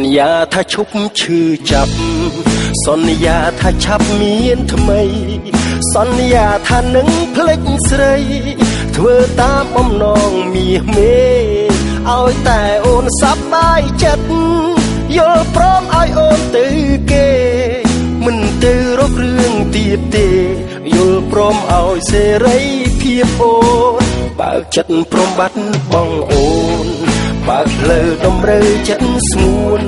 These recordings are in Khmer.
ន្យាថាឈប់ឈឺចាប់សន្យាថាឆាប់មានថ្មី សន្យាថានឹងភ្លេចស្រី ធ្វើតាមបំណងមាសមេឲ្យតែអូនសប្បាយចិត្តយល់ព្រមឲ្យអូនទៅគេ មិនទៅរករឿងទៀតទេយល់ព្រមឲ្យសេរីភាពអូនបើកចិត្តព្រមបាត់បងអូន បើកលើតម្រូវចិត្តស្ងួន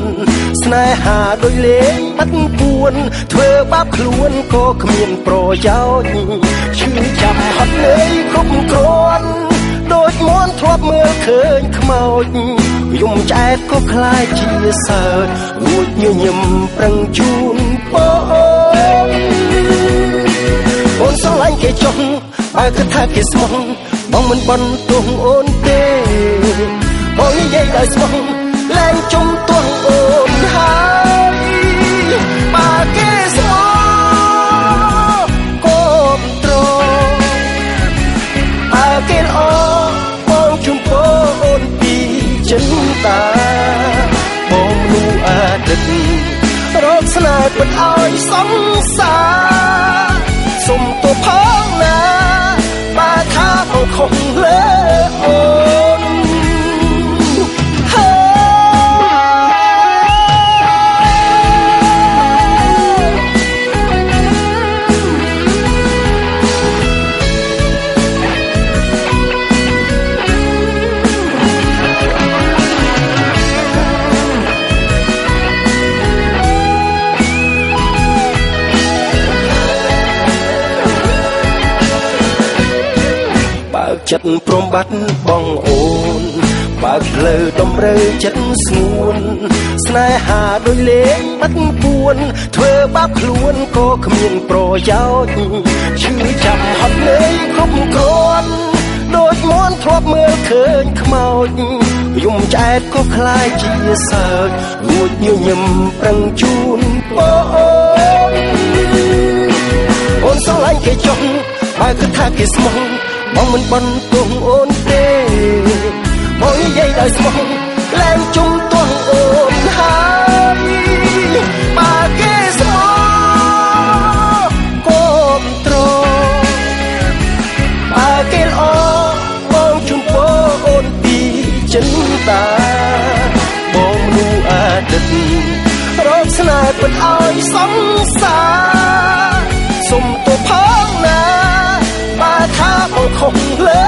ស្នេហាដូចលេងបាត់ពួន ធ្វើបាបខ្លួនក៏គ្មានប្រយោជន៍ឈឺចាំហត់នឿយគ្រប់គ្រាន់ដូចមន់ធ្លាប់មើលឃើញខ្មោចយំឆ្អែតក៏คล้ายជាសើចរួចញញឹមប្រឹងជូនបងអូនស្រឡាញ់គេចុះបើគិតថាគេស្មោះបងមិនបន់ទោសអូនទេ បងនិយា ចិត្តព្រមបាត់បងអូនបើកលើតម្រូវចិត្តស្ងួន ស្នេហាដូចលេងបាត់ពួន ធ្វើបាបខ្លួនក៏គ្មានប្រយោជន៍ឈឺចាំហត់នឿយគ្រប់គ្រាន់ដូចមន់ធ្លាប់មើលឃើញខ្មោចយំឆ្អែតក៏คล้ายជាសើចរួចញញឹមប្រឹងជូនបងអូនស្រឡាញ់គេចុះបើគិតថាគេស្មោះ បងមិនបន់ទោសអូនទេបងនិយាយដោយស្មោះលែងជុំទាស់អូនហើយបើគេស្មោះកូនត្របើគេល្អបងជុំពោអូនពីចិនតាបងលូអាទិត្យរកស្នេហ៍ពិតឲ្យសង្សារសុំ លើ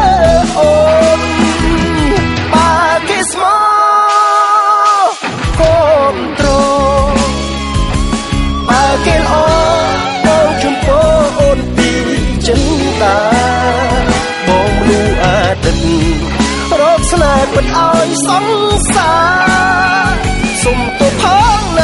អូនបើគេស្មោកូនត្របើគេល្អបងជុំពោអូនពីចិនតាបងលូអាទិត្យរកស្នេហ៍ពិតឲ្យសង្សារសុំទៅផង